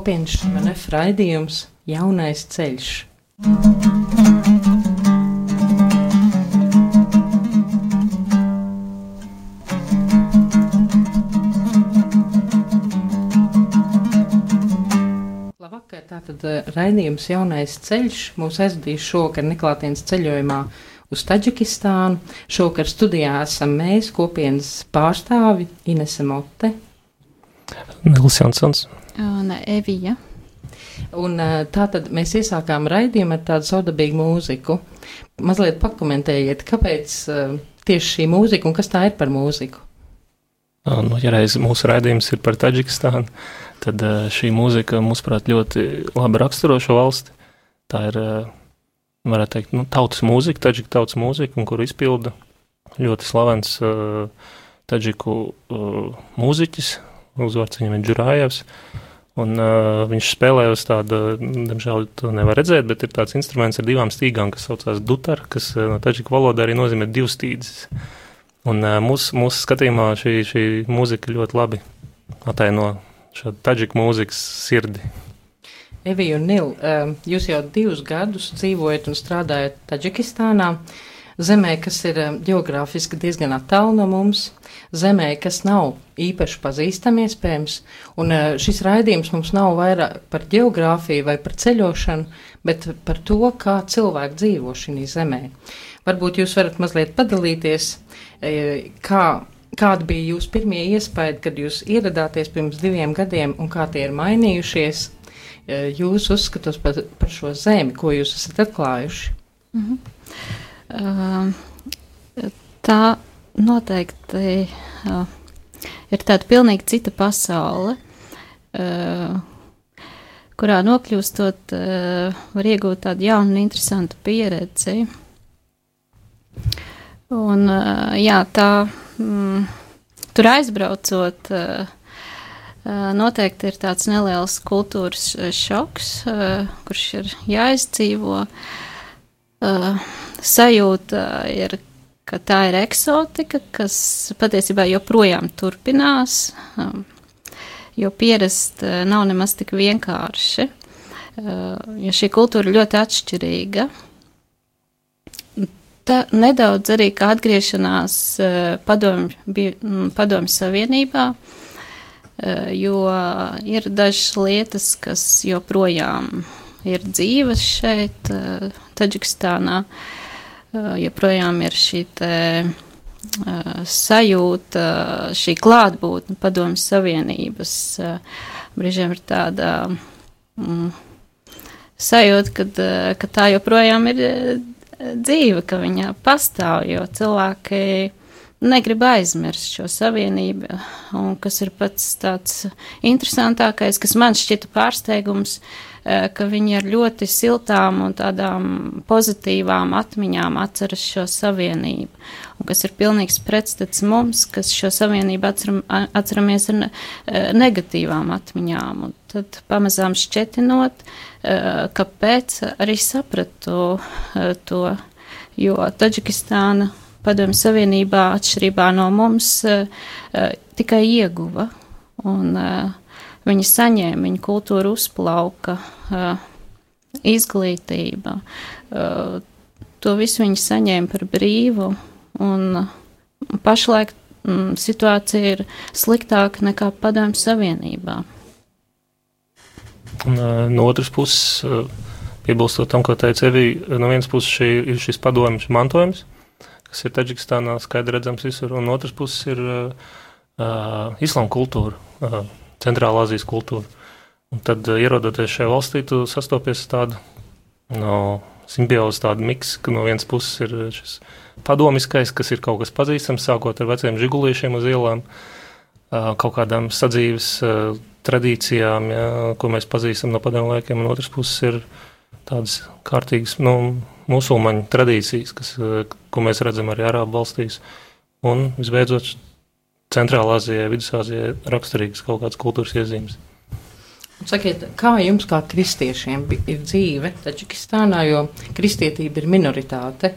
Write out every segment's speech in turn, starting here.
kopienas šmanef raidījums Jaunais ceļš. Labvakar, tātad eh, raidījums Jaunais ceļš mūs aizvedīs šokar neklātienes ceļojumā uz Taģikistānu. Šokar studijā esam mēs, kopienas pārstāvi Inese Mote. Nils Jansons. Un Evija. Un eh, tā tad mēs iesākām raidījumu ar tādu saudabīgu mūziku. Mazliet pakomentējiet, kāpēc uh, tieši šī mūzika un kas tā ir par mūziku? Nu, ja reiz mūsu raidījums ir par Taģikistānu, tad šī mūzika, mūsuprāt, ļoti labi raksturo šo valsti. Tā ir, varētu teikt, nu, tautas mūzika, taģika tautas mūzika, un kuru izpilda ļoti slavens taģiku mūziķis, uzvārds viņam ir Džurājevs. Un, uh, viņš spēlē uz tādu, diemžēl to nevar redzēt, bet ir tāds instruments ar divām stīgām, kas saucās dutar, kas uh, no taģiku valodā arī nozīmē divstīdzes. Un uh, mūsu, mūsu skatījumā šī, šī mūzika ļoti labi ataino šo taģiku mūzikas sirdi. Evija un Nil, uh, jūs jau divus gadus dzīvojat un strādājat Taģikistānā, zemē, kas ir uh, geogrāfiski diezgan attālu no mums, zemē, kas nav īpaši pazīstama iespējams, un uh, šis raidījums mums nav vairāk par geogrāfiju vai par ceļošanu, bet par to, kā cilvēki dzīvo šī zemē. Varbūt jūs varat mazliet padalīties, kā, kāda bija jūsu pirmie iespaidi, kad jūs ieradāties pirms diviem gadiem un kā tie ir mainījušies jūsu uzskatos par, par šo zemi, ko jūs esat atklājuši? Mm -hmm. uh, tā noteikti uh, ir tāda pilnīgi cita pasaule, uh, kurā nokļūstot, uh, var iegūt tādu jaunu un interesantu pieredzi. Un, uh, jā, tā, mm, tur aizbraucot, uh, noteikti ir tāds neliels kultūras šoks, kurš ir jāizdzīvo. Sajūta ir, ka tā ir eksotika, kas patiesībā joprojām turpinās, jo pierast nav nemaz tik vienkārši, jo šī kultūra ļoti atšķirīga. Ta, nedaudz arī kā atgriešanās padomju, padomju savienībā, jo ir dažas lietas, kas joprojām ir dzīves šeit, Taģikistānā, joprojām ir šī te sajūta, šī klātbūtne padomju savienības, brīžiem ir tāda mm, sajūta, kad, ka tā joprojām ir dzīve, ka viņa pastāv, jo cilvēki negrib aizmirst šo savienību, un kas ir pats tāds interesantākais, kas man šķita pārsteigums, ka viņi ar ļoti siltām un tādām pozitīvām atmiņām atceras šo savienību, un kas ir pilnīgs pretstats mums, kas šo savienību atceram, atceramies ar negatīvām atmiņām, un tad pamazām šķetinot, kāpēc arī sapratu to, jo Taģikistāna Padomju Savienībā, atšķirībā no mums, tikai ieguva, un viņi saņēma, viņa kultūra uzplauka, izglītība, to visu viņi saņēma par brīvu, un pašlaik situācija ir sliktāka nekā Padomju Savienībā. Un, no otras puses, piebilstot tam, ko teica Evija, no vienas puses šī, ir šis padomjas mantojums, kas ir Taģikistānā skaidri redzams visur, un no otras puses ir uh, islāma kultūra, uh, centrālā Azijas kultūra. Un tad, uh, ierodoties šajā valstī, tu sastopies tādu no, simbiozi, tādu miksu, ka no vienas puses ir šis padomiskais, kas ir kaut kas pazīstams, sākot ar veciem žigulīšiem uz ielām, uh, kaut kādām sadzīves uh, tradīcijām, ja, ko mēs pazīstam no padomu laikiem, un otrs puses ir tādas kārtīgas nu, musulmaņu tradīcijas, kas, ko mēs redzam arī Arābu valstīs. Un visbeidzot, Centrālā Azijā, Vidusāzijā raksturīgas kaut kādas kultūras iezīmes. Sakiet, kā jums, kā kristiešiem, ir dzīve Taģikistānā, jo kristietība ir minoritāte?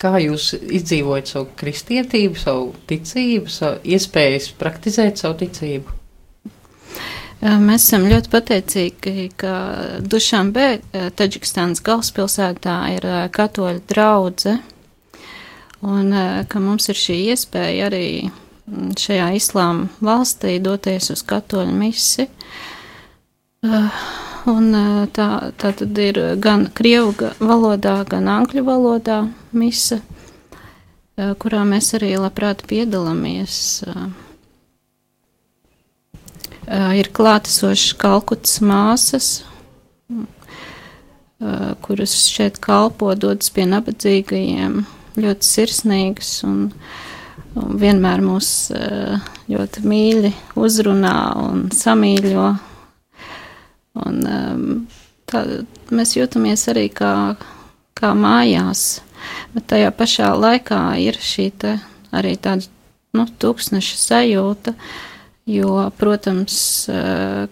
Kā jūs izdzīvojat savu kristietību, savu ticību, savu iespējas praktizēt savu ticību? Mēs esam ļoti pateicīgi, ka Dušanbē, Taģikstānas galvaspilsētā, ir katoļu draudze, un ka mums ir šī iespēja arī šajā islāma valstī doties uz katoļu misi. Un tā, tā tad ir gan krievu valodā, gan angļu valodā mise, kurā mēs arī labprāt piedalāmies. Ir klātesošas kalkutas māsas, kuras šeit kalpo, dodas pie nabadzīgajiem, ļoti sirsnīgas un, un vienmēr mūs ļoti mīļi uzrunā un samīļo. Un, tā, mēs jūtamies arī kā, kā mājās, bet tajā pašā laikā ir šī te, arī tāda nu, tūkstneša sajūta, jo, protams,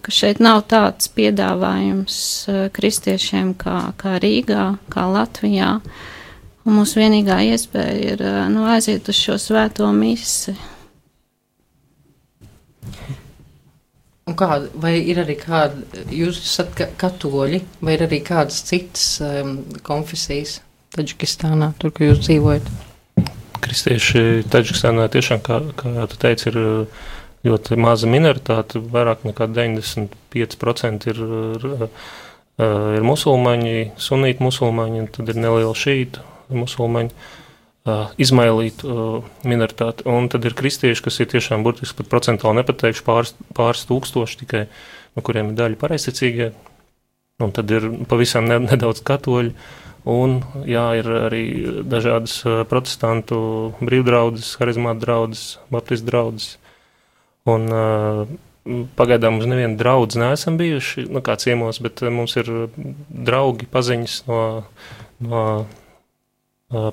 ka šeit nav tāds piedāvājums uh, kristiešiem kā, kā Rīgā, kā Latvijā. Un mūsu vienīgā iespēja ir uh, nu, aiziet uz šo svēto misi. Un kā, vai ir arī kāda, jūs esat katoļi, vai ir arī kādas citas um, konfesijas Taģikistānā, tur, kur jūs dzīvojat? Kristieši Taģikistānā tiešām, kā, kā tu teici, ir uh, ļoti maza minoritāte, vairāk nekā 95% ir, uh, ir musulmaņi, sunīti musulmaņi, un tad ir neliela šīta musulmaņi. Uh, izmailītu uh, minoritāti. Un tad ir kristieši, kas ir tiešām burtiski pat procentuāli nepateikšu pāris, pāris tūkstoši tikai, no kuriem ir daļa pareizticīgie. Un tad ir pavisam ne, nedaudz katoļi. Un, jā, ir arī dažādas protestantu brīvdraudzes, harizmāta draudzes, baptistu draudzes. Un uh, pagaidām uz nevienu draugu neesam bijuši, nu, kā ciemos, bet mums ir draugi, paziņas no, no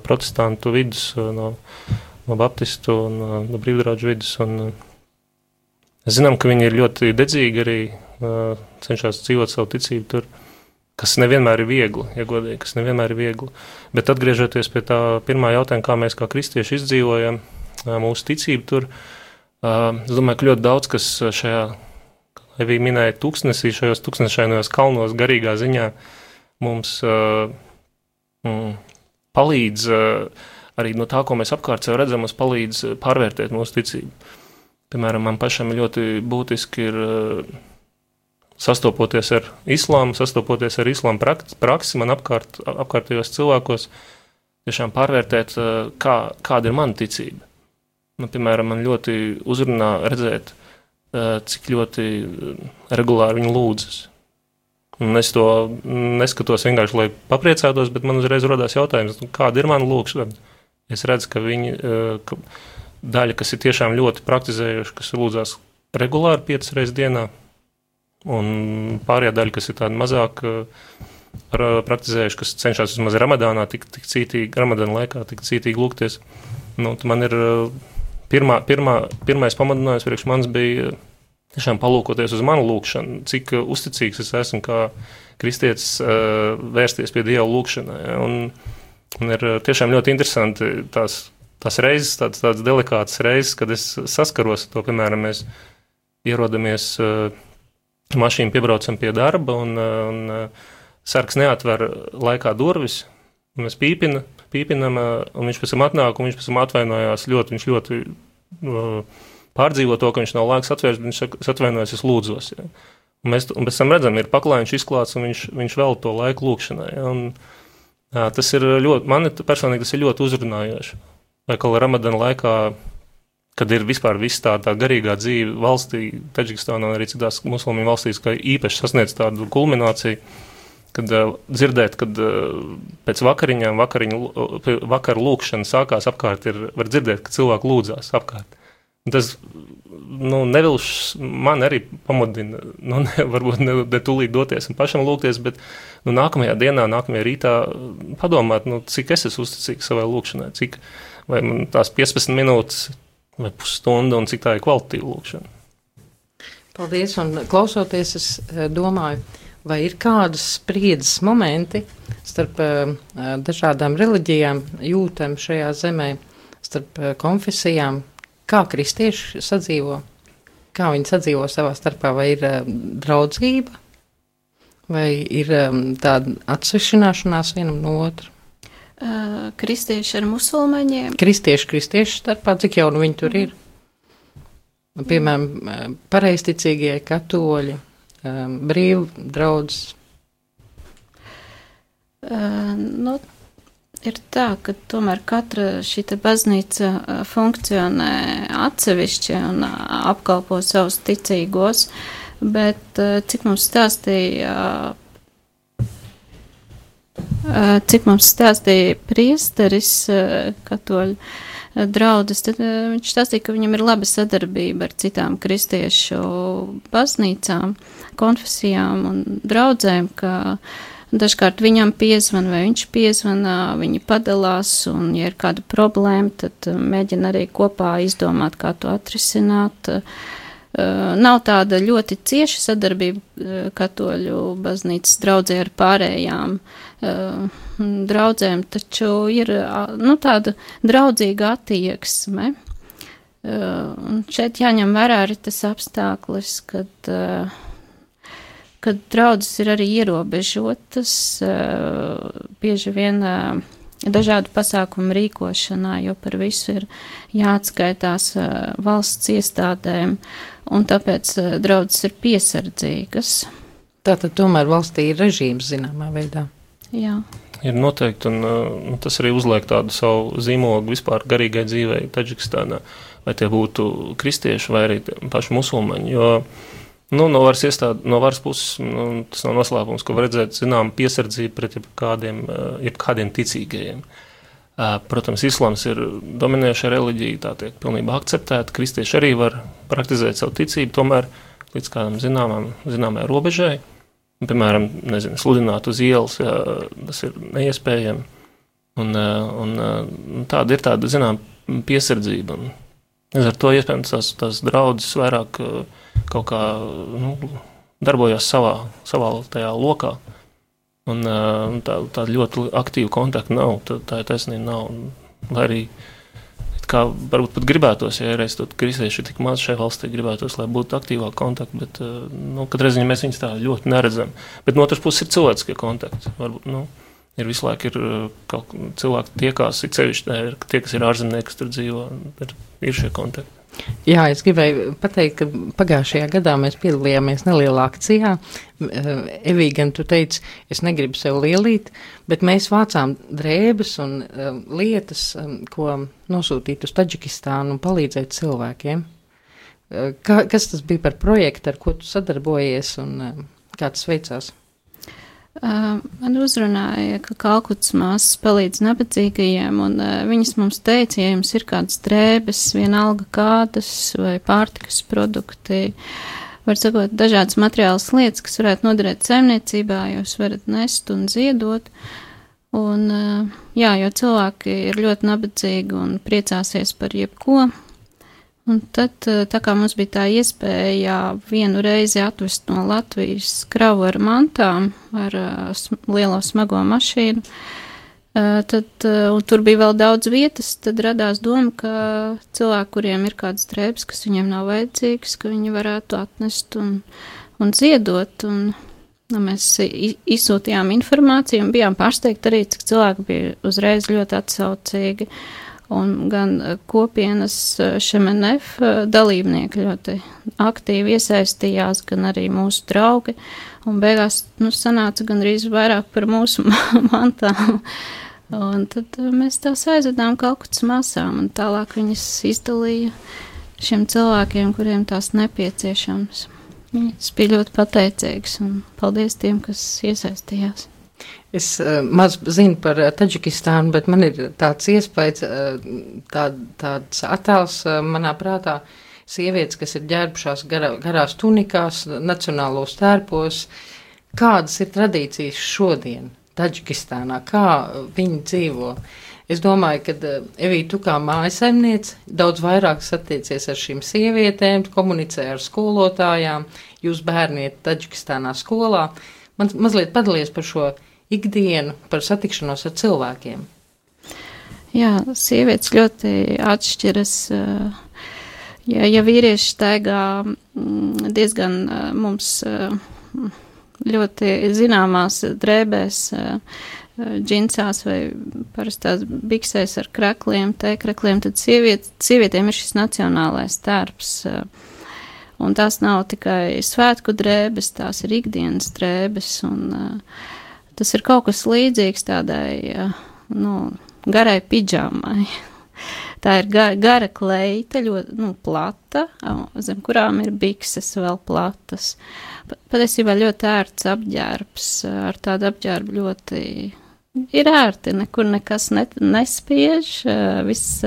protestantu vidus, no, no baptistu un no brīvdārāģu vidus. Un, zinām, ka viņi ir ļoti dedzīgi arī cenšas dzīvot savu ticību tur, kas nevienmēr ir viegli, ja godīgi, kas nevienmēr ir viegli. Bet atgriežoties pie tā pirmā jautājuma, kā mēs kā kristieši izdzīvojam mūsu ticību tur, es domāju, ka ļoti daudz kas šajā, kā jau minēja, tūkstnesī, šajos tūkstnešainos kalnos garīgā ziņā mums mm, palīdz arī no tā, ko mēs apkārt sev redzam, mums palīdz pārvērtēt mūsu ticību. Piemēram, man pašam ļoti būtiski ir sastopoties ar islāmu, sastopoties ar islāmu praksi, man apkārt, apkārtējos cilvēkos, tiešām pārvērtēt, kā, kāda ir mana ticība. Nu, piemēram, man ļoti uzrunā redzēt, cik ļoti regulāri viņi lūdzas Un es to neskatos vienkārši, lai papriecātos, bet man uzreiz radās jautājums, nu, kāda ir mana lūkšana. Es redzu, ka viņi, ka daļa, kas ir tiešām ļoti praktizējuši, kas lūdzās regulāri piecas reizes dienā, un pārējā daļa, kas ir tāda mazāk praktizējuši, kas cenšas vismaz ramadānā tik, tik cītīgi, ramadāna laikā tik cītīgi lūgties. Nu, man ir pirmā, pirmā, pirmais pamudinājums priekš manis bija tiešām palūkoties uz manu lūgšanu, cik uzticīgs es esmu kā kristietis uh, vērsties pie Dieva lūgšanai. Un, un ir tiešām ļoti interesanti tās, tās reizes, tādas, tādas delikātas reizes, kad es saskaros ar to, piemēram, mēs ierodamies mašīnu, piebraucam pie darba, un, un sargs neatver laikā durvis, un mēs pīpina, pīpinam, un viņš pēc tam atnāk, un viņš pēc tam atvainojās ļoti, viņš ļoti uh, pārdzīvo to, ka viņš nav laiks atvērst, viņš atvainojas, es lūdzos. Ja. Un mēs un pēc tam redzam, ir paklājiņš izklāts, un viņš, viņš vēl to laiku lūkšanai. Ja. Un, jā, tas ir ļoti, man personīgi tas ir ļoti uzrunājoši. Vai kā Ramadana laikā, kad ir vispār viss tā, tā garīgā dzīve valstī, Taģikistānā un arī citās musulmaņu valstīs, ka īpaši sasniedz tādu kulmināciju, kad uh, dzirdēt, kad uh, pēc vakariņām, vakariņu, uh, vakar lūkšana sākās apkārt, ir, var dzirdēt, ka cilvēki lūdzās apkārt. Tas nu, nevilš man arī pamudina, nu, ne, varbūt ne, ne tūlīt doties un pašam lūgties, bet nu, nākamajā dienā, nākamajā rītā padomāt, nu, cik es esmu uzticīgs savai lūkšanai, cik vai man tās 15 minūtes vai pusstunda un cik tā ir kvalitīva lūkšana. Paldies, un klausoties, es eh, domāju, vai ir kādas spriedzes momenti starp uh, dažādām reliģijām, jūtam šajā zemē, starp uh, konfesijām, Kā kristieši sadzīvo? kā viņi sadzīvo savā starpā, vai ir um, draudzība, vai ir um, tāda atsvešināšanās vienam no otra. Uh, kristieši ar musulmaņiem. Kristieši, kristieši starpā, cik jau nu viņi tur ir? Piemēram, pareisticīgie katoļi, um, brīvi draudzes. Uh, nu, ir tā, ka tomēr katra šī baznīca funkcionē atsevišķi un apkalpo savus ticīgos, bet cik mums stāstīja, cik mums stāstīja priesteris katoļu draudzes, tad viņš stāstīja, ka viņam ir laba sadarbība ar citām kristiešu baznīcām, konfesijām un draudzēm, ka Dažkārt viņam piezvan vai viņš piezvanā, viņi padalās, un, ja ir kāda problēma, tad uh, mēģina arī kopā izdomāt, kā to atrisināt. Uh, nav tāda ļoti cieša sadarbība uh, katoļu baznīcas draudzē ar pārējām draudzēm, taču ir nu, tāda draudzīga attieksme. Un šeit jāņem vērā arī tas apstākļus, kad kad draudzes ir arī ierobežotas, eh, bieži vien eh, dažādu pasākumu rīkošanā, jo par visu ir jāatskaitās valsts iestādēm, un tāpēc draudzes ir piesardzīgas. Tātad tomēr valstī ir režīms zināmā veidā. Jā. Ir noteikti, un uh, tas arī uzliek tādu savu zīmogu vispār garīgai dzīvei Taģikistānā, vai tie būtu kristieši vai arī paši musulmaņi, jo uh, Nu, no varas, iestād, no varas puses nu, tas nav noslēpums, ka var redzēt zinām piesardzību pret jebkādiem, eh, jebkādiem ticīgajiem. Eh, protams, islāms ir dominējoša reliģija, tā tiek pilnībā akceptēta. Kristieši arī var praktizēt savu ticību, tomēr līdz kādam zināmam, zināmai robežai. Piemēram, nezinu, sludināt uz ielas, jā, tas ir neiespējami. Un, eh, un tāda ir tāda, zinām, piesardzība. Un, ar to iespējams tās, tās draudzes vairāk uh, kaut kā nu, darbojās savā, savā tajā lokā. Un tā, tā ļoti aktīva kontakta nav, tā, tā ir taisnība nav. Lai arī kā varbūt pat gribētos, ja reiz tur kristieši ir tik maz šajā valstī, gribētos, lai būtu aktīvāk kontakti, bet nu, katrā ziņā mēs viņus tā ļoti neredzam. Bet no otras puses ir cilvēciskie kontakti. Varbūt, nu, ir visu laiku ir kaut cilvēki tiekās, ir cevišķi tie, kas ir ārzemnieki, kas tur dzīvo, ir, ir šie kontakti. Jā, es gribēju pateikt, ka pagājušajā gadā mēs piedalījāmies nelielā akcijā. Evija, gan tu teici, es negribu sev lielīt, bet mēs vācām drēbes un um, lietas, um, ko nosūtīt uz Taģikistānu un palīdzēt cilvēkiem. Kā, kas tas bija par projektu, ar ko tu sadarbojies un kā tas veicās? Man uzrunāja, ka kalkutas māsas palīdz nabadzīgajiem, un viņas mums teica, ja jums ir kādas drēbes, vienalga kādas vai pārtikas produkti, var sakot, dažādas materiālas lietas, kas varētu noderēt saimniecībā, jūs varat nest un ziedot. Un, jā, jo cilvēki ir ļoti nabadzīgi un priecāsies par jebko, Un tad, eh, tā kā mums bija tā iespēja vienu reizi atvest no Latvijas kravu ar mantām, ar uh, lielo smago mašīnu, uh, tad, un tur bija vēl daudz vietas, tad radās doma, ka cilvēki, kuriem ir kādas drēbes, kas viņiem nav vajadzīgas, ka viņi varētu atnest un, un ziedot. Un, nu, mēs izsūtījām informāciju un bijām pārsteigti arī, cik cilvēki bija uzreiz ļoti atsaucīgi. Uh, un gan eh, kopienas eh, šemenef eh, dalībnieki ļoti aktīvi iesaistījās, gan arī mūsu draugi, un beigās, nu, sanāca gandrīz vairāk par mūsu mantām. Un tad mēs tās aizvedām kalkutas masām, un tālāk viņas izdalīja šiem cilvēkiem, kuriem tās nepieciešams. Viņas bija ļoti pateicīgas, un paldies tiem, kas iesaistījās. Es uh, maz zinu par uh, Taģikistānu, bet man ir tāds iespējas, uh, tā, tāds attēls uh, manā prātā. Sievietes, kas ir ģērbušās garā, garās tunikās, nacionālos tērpos. Kādas ir tradīcijas šodien Taģikistānā? Kā viņi dzīvo? Es domāju, ka uh, Evija, tu kā mājasemniece daudz vairāk satiecies ar šīm sievietēm, komunicē ar skolotājām, jūs bērni iet Taģikistānā skolā. Man mazliet padalies par šo ikdienu, par satikšanos ar cilvēkiem? Jā, sievietes ļoti atšķiras. ja, ja vīrieši staigā mm, diezgan mums ļoti zināmās drēbēs, džinsās vai parastās biksēs ar krekliem, tēkrakliem, tad sieviet, sievietēm ir šis nacionālais tērps. Un tās nav tikai svētku drēbes, tās ir ikdienas drēbes, un tas ir kaut kas līdzīgs tādai, nu, garai pidžāmai. Tā ir gara, gara kleita, ļoti nu, plata, zem kurām ir bikses vēl platas. Patiesībā ļoti ērts apģērbs, ar tādu apģērbu ļoti ir ērti, nekur nekas net, nespiež, viss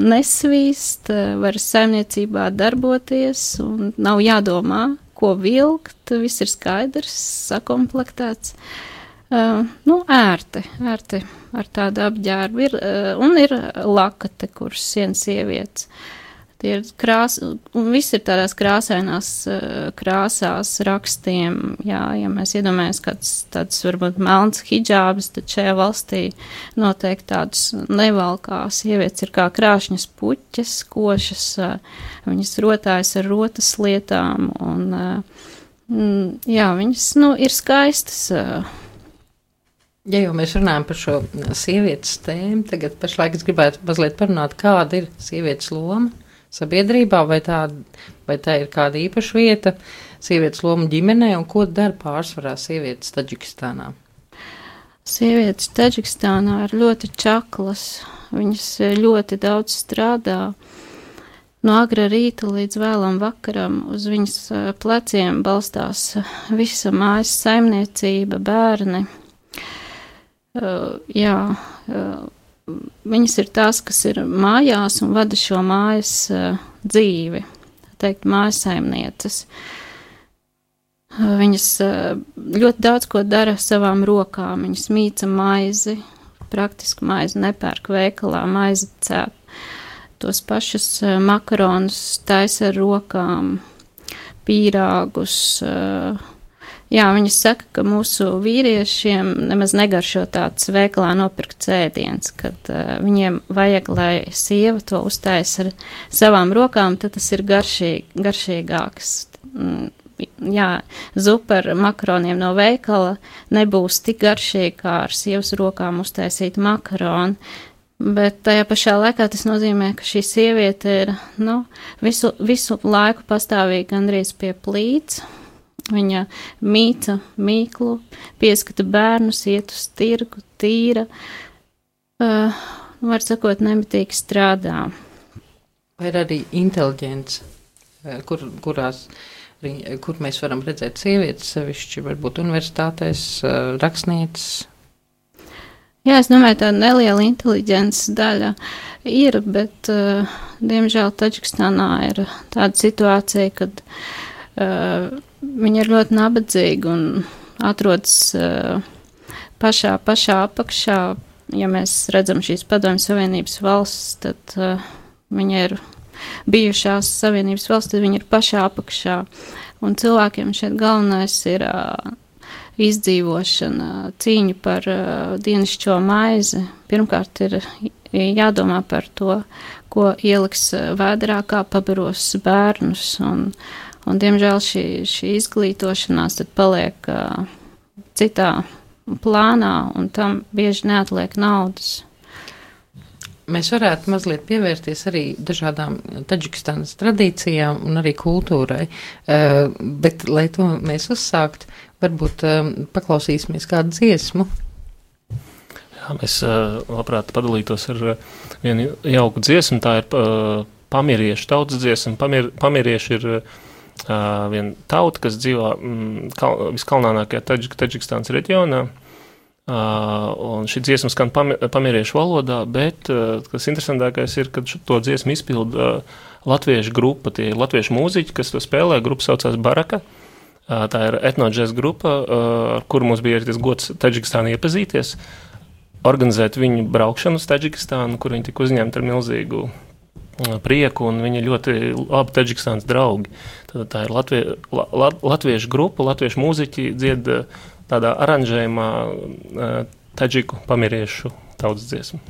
nesvīst, var saimniecībā darboties un nav jādomā, ko vilkt, viss ir skaidrs, sakomplektēts. Uh, Uh, nu, ērti, ērti ar tādu apģērbu ir, uh, un ir lakate, kuras sienas sievietes. Tie ir krās, un viss ir tādās krāsainās uh, krāsās rakstiem, jā, ja mēs iedomājamies kāds tāds varbūt melns hidžābs, tad šajā valstī noteikti tādus nevalkā sievietes ir kā krāšņas puķes, košas, uh, viņas rotājas ar rotas lietām, un, uh, mm, jā, viņas, nu, ir skaistas. Ja jau mēs runājam par šo sievietes tēmu, tagad pašlaik es gribētu mazliet parunāt, kāda ir sievietes loma sabiedrībā, vai tā, vai tā ir kāda īpaša vieta sievietes loma ģimenē, un ko dara pārsvarā sievietes Taģikistānā? Sievietes Taģikistānā ir ļoti čaklas, viņas ļoti daudz strādā. No agra rīta līdz vēlam vakaram uz viņas pleciem balstās visa mājas saimniecība, bērni, Uh, jā, uh, viņas ir tās, kas ir mājās un vada šo mājas uh, dzīvi, teikt, mājasaimnieces. Viņas ļoti daudz ko dara savām rokām, viņas mīca maizi, praktiski maizi nepērk veikalā, maizi cēp. Tos pašus makaronus taisa ar rokām, pīrāgus, uh, Jā, viņi saka, ka mūsu vīriešiem nemaz negaršo tāds veikalā nopirkt cēdiens, kad uh, viņiem vajag, lai sieva to uztais ar savām rokām, tad tas ir garšīgi, garšīgāks. Mm, jā, zupa ar makaroniem no veikala nebūs tik garšīga kā ar sievas rokām uztaisīt makaronu. Bet tajā pašā laikā tas nozīmē, ka šī sieviete ir nu, visu, visu laiku pastāvīgi gandrīz pie plīts, Viņa mīta mīklu, pieskata bērnus, iet uz tirgu, tīra, uh, var sakot, nemitīgi strādā. Vai ir arī inteliģents, kur, kurās, kur mēs varam redzēt sievietes, sevišķi varbūt universitātēs, rakstnieces? Jā, es domāju, tā neliela inteliģences daļa ir, bet, uh, diemžēl, Taģikstānā ir tāda situācija, kad uh, Viņa ir ļoti nabadzīga un atrodas uh, pašā, pašā apakšā. Ja mēs redzam šīs padomju savienības valsts, tad uh, viņa ir bijušās savienības valsts, tad viņa ir pašā apakšā. Un cilvēkiem šeit galvenais ir uh, izdzīvošana, cīņa par uh, dienascho maizi. Pirmkārt, ir jādomā par to, ko ieliks vēderā, kā pabaros bērnus. Un, Un, diemžēl šī, šī izglītošanās tad paliek uh, citā plānā, un tam bieži neatliek naudas. Mēs varētu mazliet pievērsties arī dažādām Taģikistānas tradīcijām un arī kultūrai, uh, bet, lai to mēs uzsākt, varbūt uh, paklausīsimies kādu dziesmu. Jā, mēs uh, labprāt padalītos ar vienu jauku dziesmu, tā ir pamiriešu tautas dziesma. Pamir, pamirieši ir uh, viena tauta, kas dzīvo mm, kal, viskalnākajā Taģik, Taģikstānas reģionā. Uh, šī dziesma skan pami, pamieriešu valodā, bet uh, kas interesantākais ir, ka to dziesmu izpilda uh, latviešu grupa, tie ir latviešu mūziķi, kas to spēlē, grupa saucās Baraka. Uh, tā ir etnoģēs grupa, uh, ar kuru mums bija arī gods Taģikistānā iepazīties, organizēt viņu braukšanu uz Taģikistānu, kur viņi tika uzņemti ar milzīgu prieku, un viņi ļoti labi Taģikstānas draugi. Tad tā ir Latvie, la, latviešu grupa, latviešu mūziķi dzied tādā aranžējumā taģiku pamiriešu tautas dziesmu.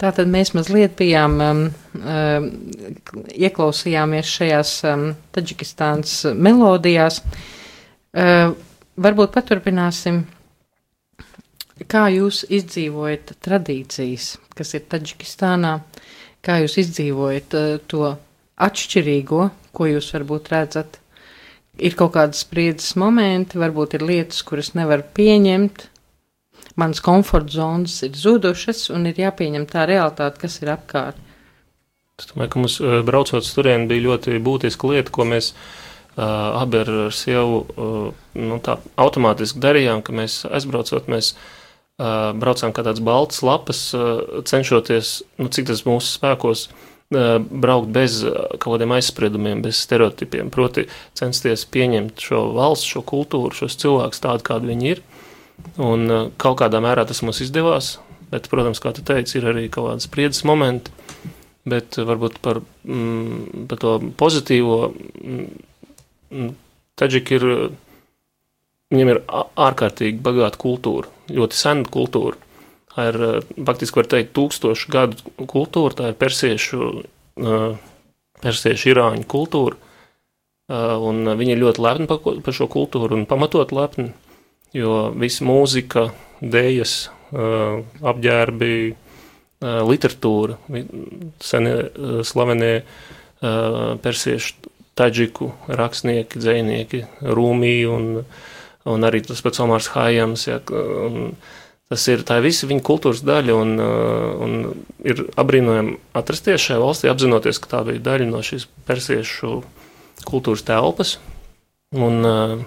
Tātad mēs mazliet bijām, um, um, ieklausījāmies šajās um, Taģikistānas melodijās. Uh, varbūt paturpināsim, kā jūs izdzīvojat tradīcijas, kas ir Taģikistānā, kā jūs izdzīvojat uh, to atšķirīgo, ko jūs varbūt redzat. Ir kaut kādas spriedzes momenti, varbūt ir lietas, kuras nevar pieņemt, manas komforta zonas ir zudušas un ir jāpieņem tā realitāte, kas ir apkārt. Es domāju, ka mums braucot uz turieni bija ļoti būtiska lieta, ko mēs uh, abi ar sievu uh, nu, tā automātiski darījām, ka mēs aizbraucot, mēs uh, braucām kā tāds balts lapas, uh, cenšoties, nu, cik tas mūsu spēkos, uh, braukt bez kaut kādiem aizspriedumiem, bez stereotipiem, proti censties pieņemt šo valsts, šo kultūru, šos cilvēkus tādu, kādi viņi ir. Un uh, kaut kādā mērā tas mums izdevās, bet, protams, kā tu teici, ir arī kaut kādas spriedzes momenti, bet uh, varbūt par, mm, par to pozitīvo mm, Taģiki ir, viņiem ir ārkārtīgi bagāta kultūra, ļoti sena kultūra. Tā ir, faktiski var teikt, tūkstošu gadu kultūra, tā ir persiešu, persiešu irāņu kultūra, un viņi ir ļoti lepni par šo kultūru un pamatot lepni jo visa mūzika, dēļas, apģērbi, literatūra, senie slavenie persiešu taģiku rakstnieki, dzēnieki, Rūmī un, un arī tas pats Omārs Hājams. Ja, tas ir tā visa viņa kultūras daļa un, un ir apbrīnojami atrasties šajā valstī, apzinoties, ka tā bija daļa no šīs persiešu kultūras telpas. Un, uh,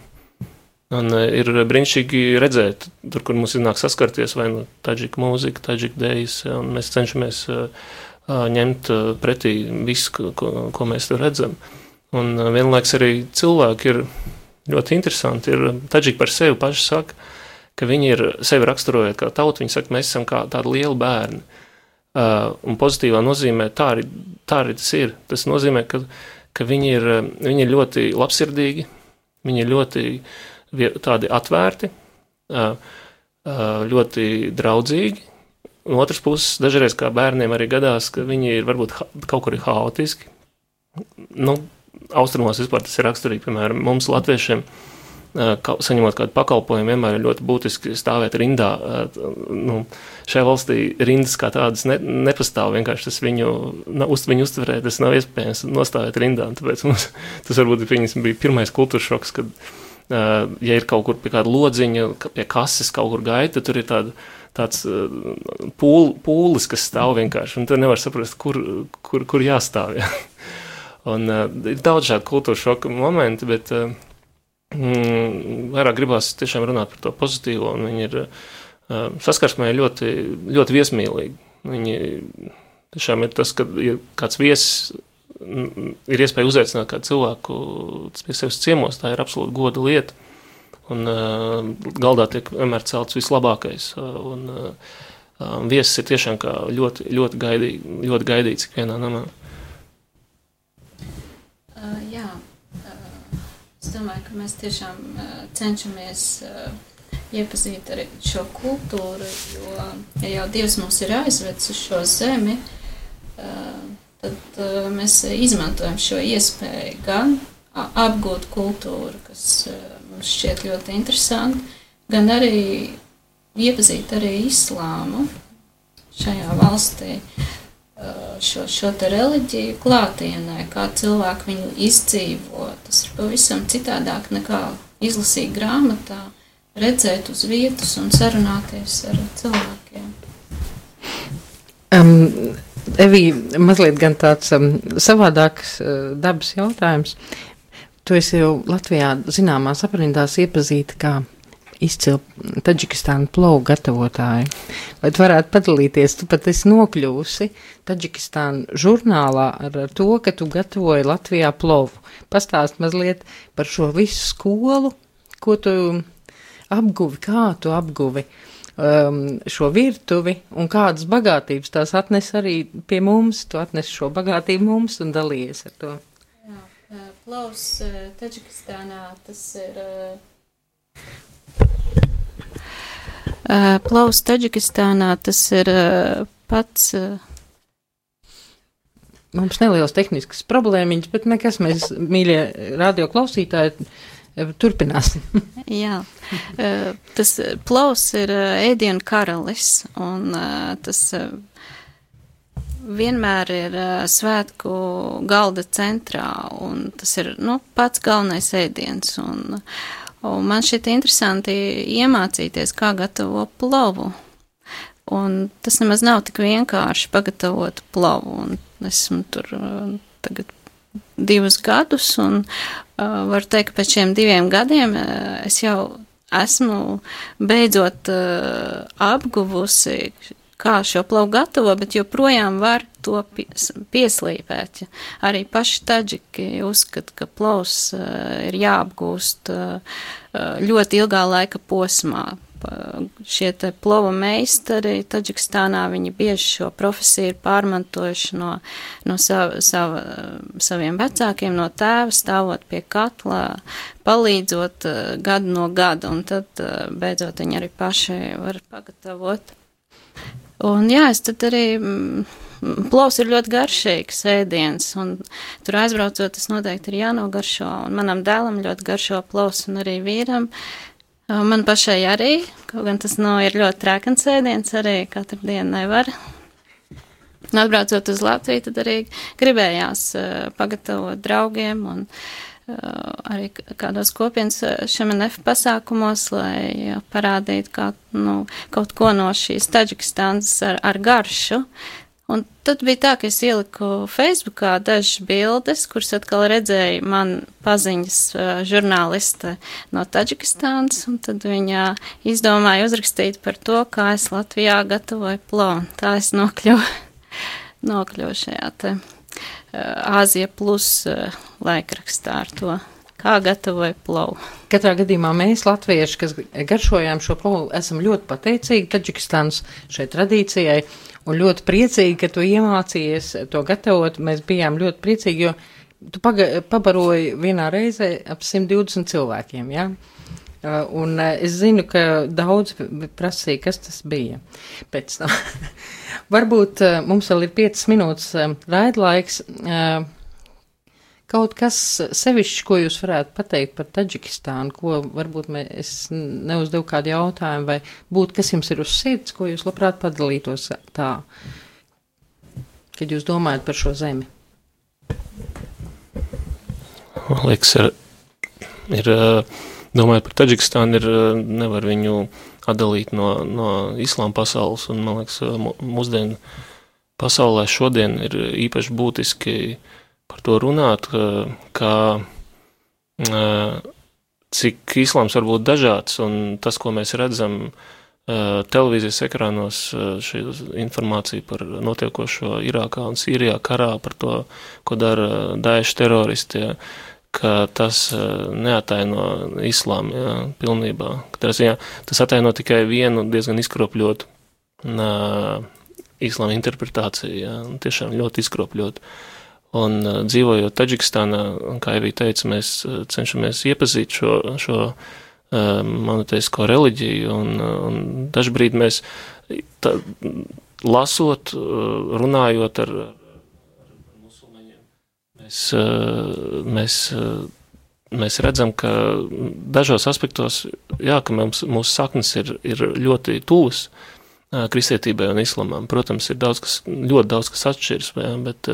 Un e, ir brīnišķīgi redzēt, tur, kur mums iznāk saskarties, vai nu taģika mūzika, taģika dēļas, un mēs cenšamies uh, ņemt pretī visu, ko, ko mēs tur redzam. Un vienlaiks arī cilvēki ir ļoti interesanti. Ir taģika par sevi paši saka, ka viņi ir sevi raksturojot kā tautu, viņi saka, mēs esam kā tādi lieli bērni. Un pozitīvā nozīmē tā arī, tā arī tas ir. Tas nozīmē, ka, ka viņi, ir, viņi ir ļoti labsirdīgi, viņi ir ļoti uh, tādi atvērti, ļoti draudzīgi. Un otrs puses, dažreiz kā bērniem arī gadās, ka viņi ir varbūt kaut kur haotiski. Nu, austrumos vispār tas ir raksturīgi, piemēram, mums latviešiem, saņemot kādu pakalpojumu, vienmēr ir ļoti būtiski stāvēt rindā. Nu, šajā valstī rindas kā tādas ne, nepastāv, vienkārši tas viņu, uz viņu uztverē, tas nav iespējams nostāvēt rindā. Tāpēc mums tas varbūt bija pirmais kultūras šoks, kad ja ir kaut kur pie kāda lodziņa, pie kases kaut kur gaita, tur ir tāda, tāds pūl, pūlis, kas stāv vienkārši, un tu nevar saprast, kur, kur, kur jāstāv. Ja. Un uh, ir daudz šādu kultūras šoka momentu, bet uh, mm, vairāk gribās tiešām runāt par to pozitīvo, viņi ir uh, saskarsmē ļoti, ļoti viesmīlīgi. Viņi tiešām ir tas, ka ja kāds viesis ir iespēja uzaicināt kādu cilvēku pie sevis ciemos, tā ir absolūti goda lieta. Un uh, galdā tiek vienmēr celts vislabākais. Uh, un uh, viesis ir tiešām ļoti, ļoti, gaidī, ļoti gaidīts ikvienā namā. Uh, jā, uh, es domāju, ka mēs tiešām uh, cenšamies uh, iepazīt arī šo kultūru, jo ja jau Dievs mums ir aizvedis uz šo zemi, uh, tad uh, mēs izmantojam šo iespēju gan apgūt kultūru, kas uh, mums šķiet ļoti interesanti, gan arī iepazīt arī islāmu šajā valstī. Uh, šo, šo te reliģiju klātienē, kā cilvēki viņu izdzīvo, tas ir pavisam citādāk nekā izlasīt grāmatā, redzēt uz vietas un sarunāties ar cilvēkiem. Um, Evī, mazliet gan tāds um, savādāks uh, dabas jautājums. Tu esi jau Latvijā zināmās aprindās iepazīta kā izcila Taģikistāna plovu gatavotāja. Vai tu varētu padalīties, tu pat esi nokļuvusi Taģikistāna žurnālā ar, ar to, ka tu gatavoji Latvijā plovu. Pastāst mazliet par šo visu skolu, ko tu apguvi, kā tu apguvi. Uh, um, šo virtuvi un kādas bagātības tās atnes arī pie mums, tu atnes šo bagātību mums un dalies ar to. Jā, plaus Taģikistānā tas ir. Plaus Taģikistānā tas ir pats Mums nelielas tehniskas problēmiņas, bet nekas mēs, mīļie radio klausītāji, turpināsim. Jā, tas plaus ir ēdienu karalis, un tas vienmēr ir svētku galda centrā, un tas ir, nu, pats galvenais ēdiens, un, un man šķiet interesanti iemācīties, kā gatavo plovu. Un tas nemaz nav tik vienkārši pagatavot plovu, un esmu tur tagad divus gadus, un uh, varu teikt, ka pēc šiem diviem gadiem uh, es jau esmu beidzot uh, apguvusi kā šo plovu gatavo, bet joprojām var to pies, pieslīpēt. Arī paši taģiki uzskata, ka plovs uh, ir jāapgūst uh, ļoti ilgā laika posmā. Šie te plova meistari Taģikstānā, viņi bieži šo profesiju ir pārmantojuši no, no sava, sava, saviem vecākiem, no tēva, stāvot pie katla, palīdzot uh, gadu no gada, un tad uh, beidzot viņi arī paši var pagatavot Un jā, es tad arī. Mm, Plovs ir ļoti garšīgs ēdiens, un tur aizbraucot, tas noteikti ir jānogaršo. Un manam dēlam ļoti garšo plovs, un arī vīram. Man pašai arī, kaut gan tas nav ļoti trēkans ēdiens, arī katru dienu nevar. Un atbraucot uz Latviju, tad arī gribējās pagatavot draugiem un uh, arī kādos kopienas šemenef pasākumos, lai parādītu kā, nu, kaut ko no šīs Taģikistānas ar, ar garšu. Un tad bija tā, ka es ieliku Facebookā dažas bildes, kuras atkal redzēja man paziņas uh, žurnāliste no Taģikistānas, un tad viņa izdomāja uzrakstīt par to, kā es Latvijā gatavoju plonu. Tā es nokļuvu, nokļuvu šajā te Āzija plus laikrakstā ar to kā gatavoja plovu. Katrā gadījumā mēs, latvieši, kas garšojām šo plovu, esam ļoti pateicīgi Taģikistānas šai tradīcijai un ļoti priecīgi, ka tu iemācījies to gatavot. Mēs bijām ļoti priecīgi, jo tu pabaroji vienā reizē ap 120 cilvēkiem. Ja? Un es zinu, ka daudz prasīja, kas tas bija pēc tam. Varbūt uh, mums vēl ir 5 minūtes uh, raidlaiks. Uh, kaut kas sevišķi, ko jūs varētu pateikt par Taģikistānu, ko varbūt mē, es neuzdevu kādu jautājumu, vai būtu, kas jums ir uz sirds, ko jūs labprāt padalītos tā, kad jūs domājat par šo zemi? Man liekas, ir, ir domājot par Taģikistānu, ir nevar viņu atdalīt no, no islāma pasaules, un man liekas, mūsdienu pasaulē šodien ir īpaši būtiski par to runāt, kā cik islāms var būt dažāds, un tas, ko mēs redzam televīzijas ekrānos, šī informācija par notiekošo Irākā un Sīrijā karā, par to, ko dara Daesh teroristi, ja, ka tas neataino islāmu jā, pilnībā. Tas, jā, tas ataino tikai vienu diezgan izkropļotu islāma interpretāciju, jā, tiešām ļoti izkropļotu. Un uh, dzīvojot Taģikistānā, kā jau teicu, mēs cenšamies iepazīt šo, šo uh, monoteisko reliģiju, un, un dažbrīd mēs tā, lasot, runājot ar Mēs, eh, mēs, eh, mēs redzam, ka dažos aspektos, jā, ka mums, mūsu saknes ir, ir ļoti tuvas. eh, kristietībai un islamam. Protams, ir daudz, kas, ļoti daudz, kas atšķiras, bet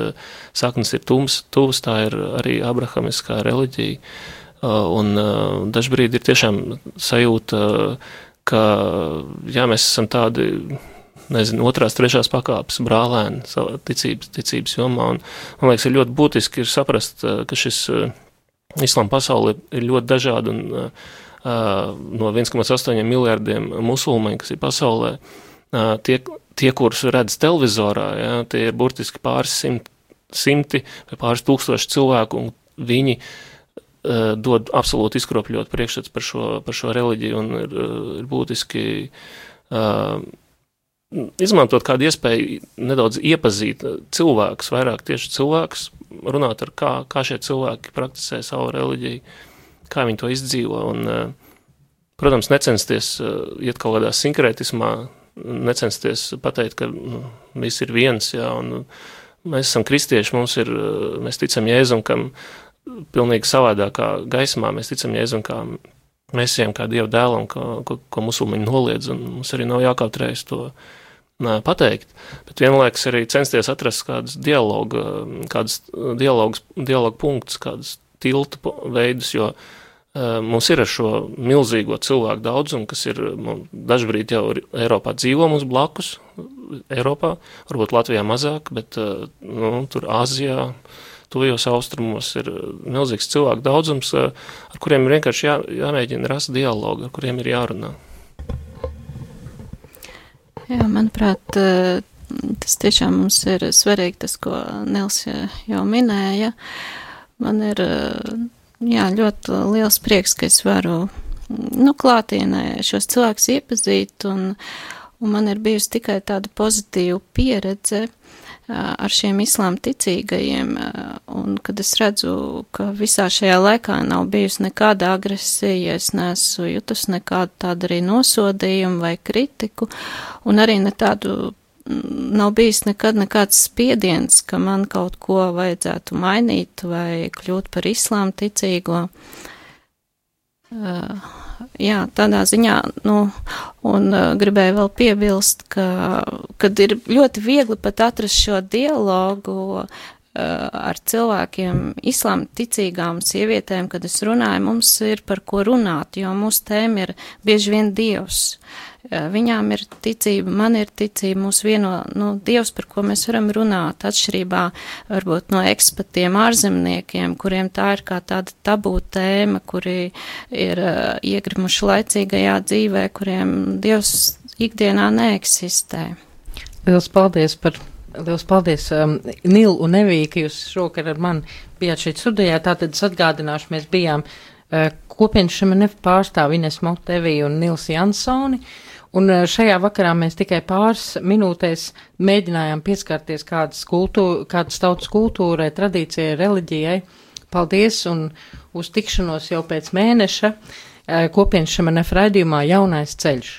saknes ir tums, tuvas, tā ir arī abrahamiskā reliģija. Un dažbrīd ir tiešām sajūta, ka, jā, mēs esam tādi nezinu, otrās, trešās pakāpes brālēni savā ticības, ticības jomā. Un, man liekas, ir ļoti būtiski ir saprast, ka šis islāma pasaule ir ļoti dažāda un no 1,8 miljardiem musulmaņu, kas ir pasaulē, tie, tie, kurus redz televizorā, ja, tie ir burtiski pāris simt, simti vai pāris tūkstoši cilvēku, un viņi uh, dod absolūti izkropļot priekšstats par šo, par šo reliģiju un ir, ir būtiski uh, izmantot kādu iespēju nedaudz iepazīt cilvēkus, vairāk tieši cilvēkus, runāt ar kā, kā šie cilvēki prakticē savu reliģiju, kā viņi to izdzīvo, un, eh, protams, necensties iet kaut kādā sinkrētismā, necensties pateikt, ka nu, viss ir viens, jā, un mēs esam kristieši, mums ir, mēs ticam Jēzum, kam pilnīgi savādākā gaismā, mēs ticam Jēzum kā mesijam, kā Dieva dēlam, ko, ko, ko musulmaņi noliedz, un mums arī nav jākautrējas to nā, pateikt, bet vienlaikus arī censties atrast kādus dialogu, kādus dialogus, dialogu punktus, kādus tiltu veidus, jo uh, mums ir ar šo milzīgo cilvēku daudzumu, kas ir dažbrīd jau Eiropā dzīvo mums blakus, Eiropā, varbūt Latvijā mazāk, bet uh, nu, tur Āzijā, tuvajos austrumos ir milzīgs cilvēku daudzums, ar kuriem ir vienkārši jā, jāmēģina rast dialogu, ar kuriem ir jārunā. Jā, manuprāt, tas tiešām mums ir svarīgi, tas, ko Nils jau minēja. Man ir jā, ļoti liels prieks, ka es varu nu, klātienē šos cilvēkus iepazīt, un, un man ir bijusi tikai tāda pozitīva pieredze ar šiem islām ticīgajiem, un kad es redzu, ka visā šajā laikā nav bijusi nekāda agresija, es neesmu jutus nekādu tādu arī nosodījumu vai kritiku, un arī ne tādu nav bijis nekad nekāds spiediens, ka man kaut ko vajadzētu mainīt vai kļūt par islām ticīgo. Uh, jā, tādā ziņā, nu, un uh, gribēju vēl piebilst, ka, kad ir ļoti viegli pat atrast šo dialogu ar cilvēkiem, islām ticīgām sievietēm, kad es runāju, mums ir par ko runāt, jo mūsu tēma ir bieži vien Dievs. Uh, Viņām ir ticība, man ir ticība, mūs vieno, nu, Dievs, par ko mēs varam runāt, atšķirībā varbūt no ekspatiem ārzemniekiem, kuriem tā ir kā tāda tabū tēma, kuri ir uh, iegrimuši laicīgajā dzīvē, kuriem Dievs ikdienā neeksistē. Liels paldies par Lielas paldies, um, Nil un Evī, ka jūs šokar ar mani bijāt šeit studijā. Tātad es atgādināšu, mēs bijām uh, kopienas šemenef pārstāvi Ines Montevī un Nils Jansoni. Uh, Un eh, šajā vakarā mēs tikai pāris minūtēs mēģinājām pieskarties kādas, kultūra, kādas tautas kultūrai, tradīcijai, reliģijai. Paldies un uz tikšanos jau pēc mēneša eh, kopienas šemanef raidījumā Jaunais ceļš.